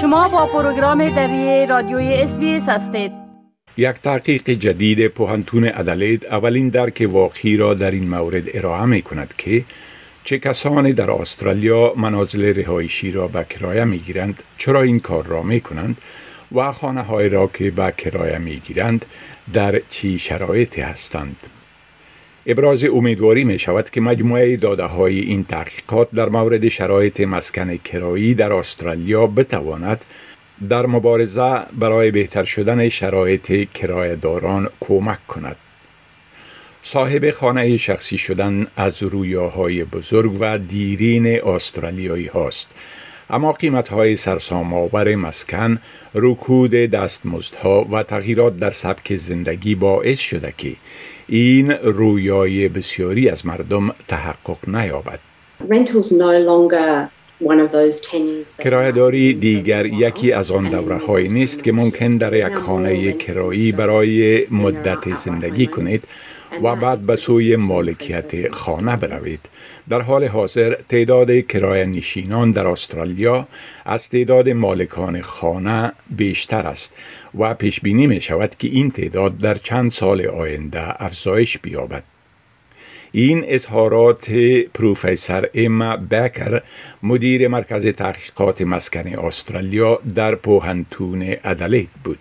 شما با پروگرام دری رادیوی اس هستید. یک تحقیق جدید پوهنتون ادلید اولین درک واقعی را در این مورد ارائه می کند که چه کسانی در استرالیا منازل رهایشی را به کرایه می گیرند چرا این کار را می کنند و خانه های را که به کرایه می گیرند در چی شرایطی هستند. ابراز امیدواری می شود که مجموعه داده های این تحقیقات در مورد شرایط مسکن کرایی در استرالیا بتواند در مبارزه برای بهتر شدن شرایط کرایهداران کمک کند. صاحب خانه شخصی شدن از رویاهای بزرگ و دیرین استرالیایی هاست. اما قیمت های سرسام آور مسکن، رکود دستمزدها و تغییرات در سبک زندگی باعث شده که این رویای بسیاری از مردم تحقق نیابد. کرایهداری دیگر یکی از آن دوره های نیست که ممکن در یک خانه کرایی برای مدت زندگی کنید و بعد به سوی مالکیت خانه بروید. در حال حاضر تعداد کرایه نشینان در استرالیا از تعداد مالکان خانه بیشتر است و پیش بینی می شود که این تعداد در چند سال آینده افزایش بیابد. این اظهارات پروفسور اما بکر مدیر مرکز تحقیقات مسکن استرالیا در پوهنتون ادلید بود.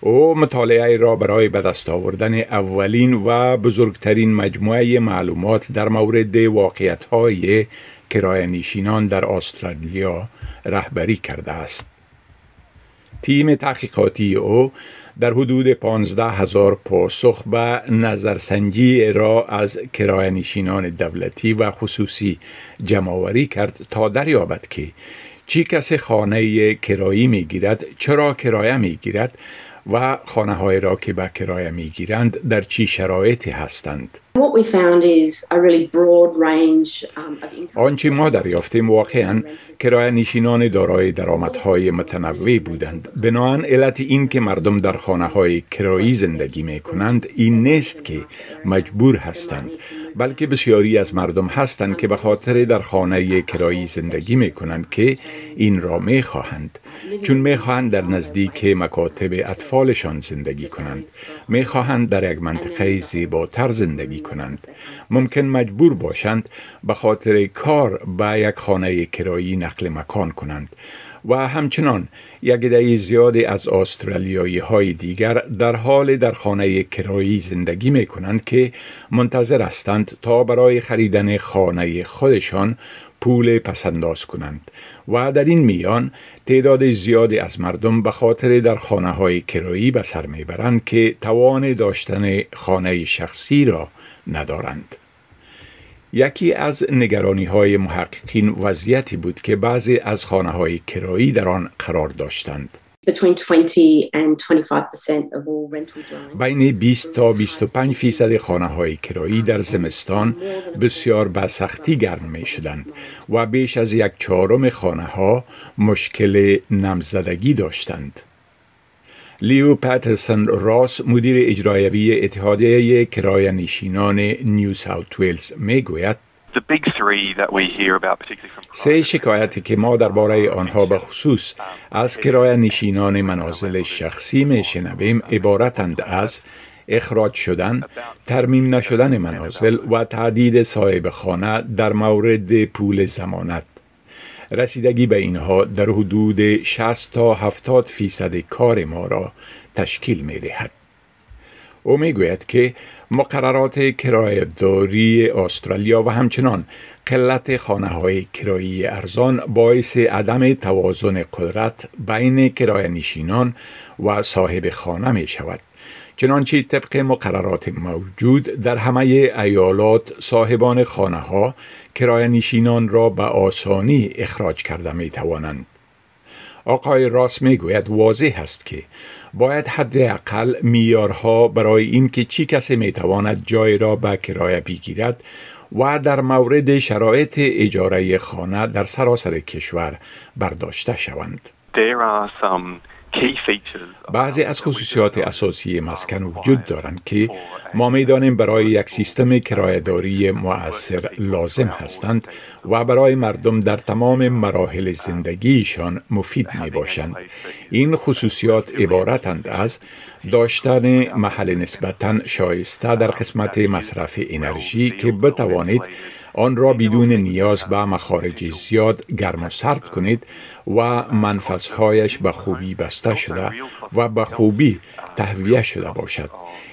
او مطالعه را برای به دست آوردن اولین و بزرگترین مجموعه معلومات در مورد واقعیت های کرایه نشینان در استرالیا رهبری کرده است. تیم تحقیقاتی او در حدود 15 هزار پاسخ به نظرسنجی را از کرایه نشینان دولتی و خصوصی جمعآوری کرد تا دریابد که چی کسی خانه کرایی می گیرد چرا کرایه می گیرد و خانه های را که به کرایه می گیرند در چی شرایطی هستند؟ آنچه ما دریافتیم واقعا کرایه نشینان دارای درآمدهای متنوع بودند. بنابراین علت این که مردم در خانه های کرایی زندگی می کنند این نیست که مجبور هستند. بلکه بسیاری از مردم هستند که به خاطر در خانه کرایی زندگی می کنند که این را می خواهند چون می خواهند در نزدیک مکاتب اطفالشان زندگی کنند. می خواهند در یک منطقه زیباتر زندگی کنند. ممکن مجبور باشند به خاطر کار به یک خانه کرایی نقل مکان کنند. و همچنان یک عده زیادی از استرالیایی های دیگر در حال در خانه کرایی زندگی می کنند که منتظر هستند تا برای خریدن خانه خودشان پول پسنداز کنند و در این میان تعداد زیادی از مردم به خاطر در خانه های کرایی به سر می‌برند که توان داشتن خانه شخصی را ندارند. یکی از نگرانی های محققین وضعیتی بود که بعضی از خانه های کرایی در آن قرار داشتند. بین 20 تا 25 فیصد خانه های کرایی در زمستان بسیار به سختی گرم می شدند و بیش از یک چهارم خانه ها مشکل نمزدگی داشتند. لیو پاترسن راس مدیر اجرایوی اتحادیه کرایه نشینان نیو ساوت ویلز می گوید سه شکایتی که ما درباره آنها به خصوص از کرایه نشینان منازل شخصی می شنویم عبارتند از اخراج شدن، ترمیم نشدن منازل و تعدید صاحب خانه در مورد پول زمانت. رسیدگی به اینها در حدود 60 تا 70 فیصد کار ما را تشکیل می دهد. او می گوید که مقررات داری استرالیا و همچنان قلت خانه های کرایی ارزان باعث عدم توازن قدرت بین کرایه نشینان و صاحب خانه می شود. چنانچه طبق مقررات موجود در همه ایالات صاحبان خانه ها کرایه نشینان را به آسانی اخراج کرده می توانند. آقای راس می گوید واضح است که باید حداقل میارها برای اینکه چی کسی می تواند جای را به کرایه بگیرد و در مورد شرایط اجاره خانه در سراسر کشور برداشته شوند. There are some بعضی از خصوصیات اساسی مسکن وجود دارند که ما می‌دانیم برای یک سیستم کرایهداری مؤثر لازم هستند و برای مردم در تمام مراحل زندگیشان مفید می باشند. این خصوصیات عبارتند از داشتن محل نسبتا شایسته در قسمت مصرف انرژی که بتوانید آن را بدون نیاز به مخارج زیاد گرم و سرد کنید و منفذهایش به خوبی بسته شده و به خوبی تهویه شده باشد.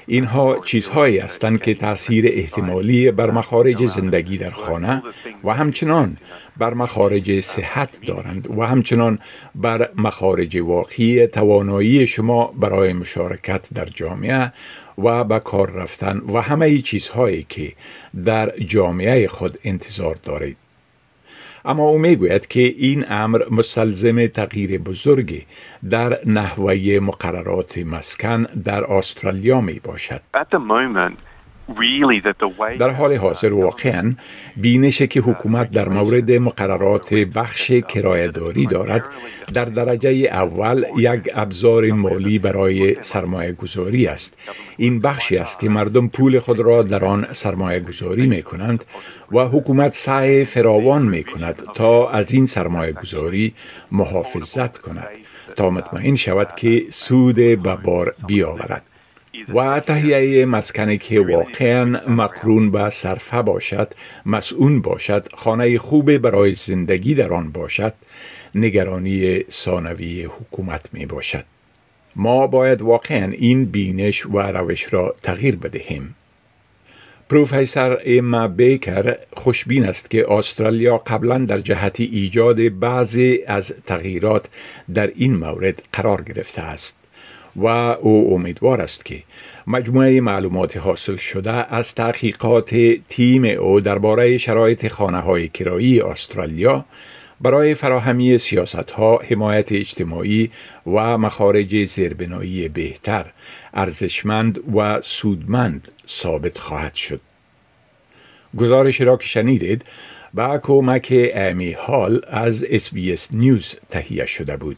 اینها چیزهایی هستند که تاثیر احتمالی بر مخارج زندگی در خانه و همچنان بر مخارج صحت دارند و همچنان بر مخارج واقعی توانایی شما برای مشارکت در جامعه و به کار رفتن و همه چیزهایی که در جامعه خود انتظار دارید. اما او می‌گوید که این امر مستلزم تغییر بزرگی در نحوه مقررات مسکن در استرالیا می باشد. در حال حاضر واقعا بینش که حکومت در مورد مقررات بخش کرایهداری دارد در درجه اول یک ابزار مالی برای سرمایه گذاری است. این بخشی است که مردم پول خود را در آن سرمایه گذاری می کنند و حکومت سعی فراوان می کند تا از این سرمایه گذاری محافظت کند تا مطمئن شود که سود به بار بیاورد. و تهیه مسکنی که واقعا مقرون به صرفه باشد مسئول باشد خانه خوب برای زندگی در آن باشد نگرانی ثانوی حکومت می باشد. ما باید واقعا این بینش و روش را تغییر بدهیم. پروفسور ایما بیکر خوشبین است که استرالیا قبلا در جهت ایجاد بعضی از تغییرات در این مورد قرار گرفته است. و او امیدوار است که مجموعه معلومات حاصل شده از تحقیقات تیم او درباره شرایط خانه های کرایی استرالیا برای فراهمی سیاست ها حمایت اجتماعی و مخارج زیربنایی بهتر ارزشمند و سودمند ثابت خواهد شد. گزارش را که شنیدید با کمک امی هال از اس نیوز تهیه شده بود.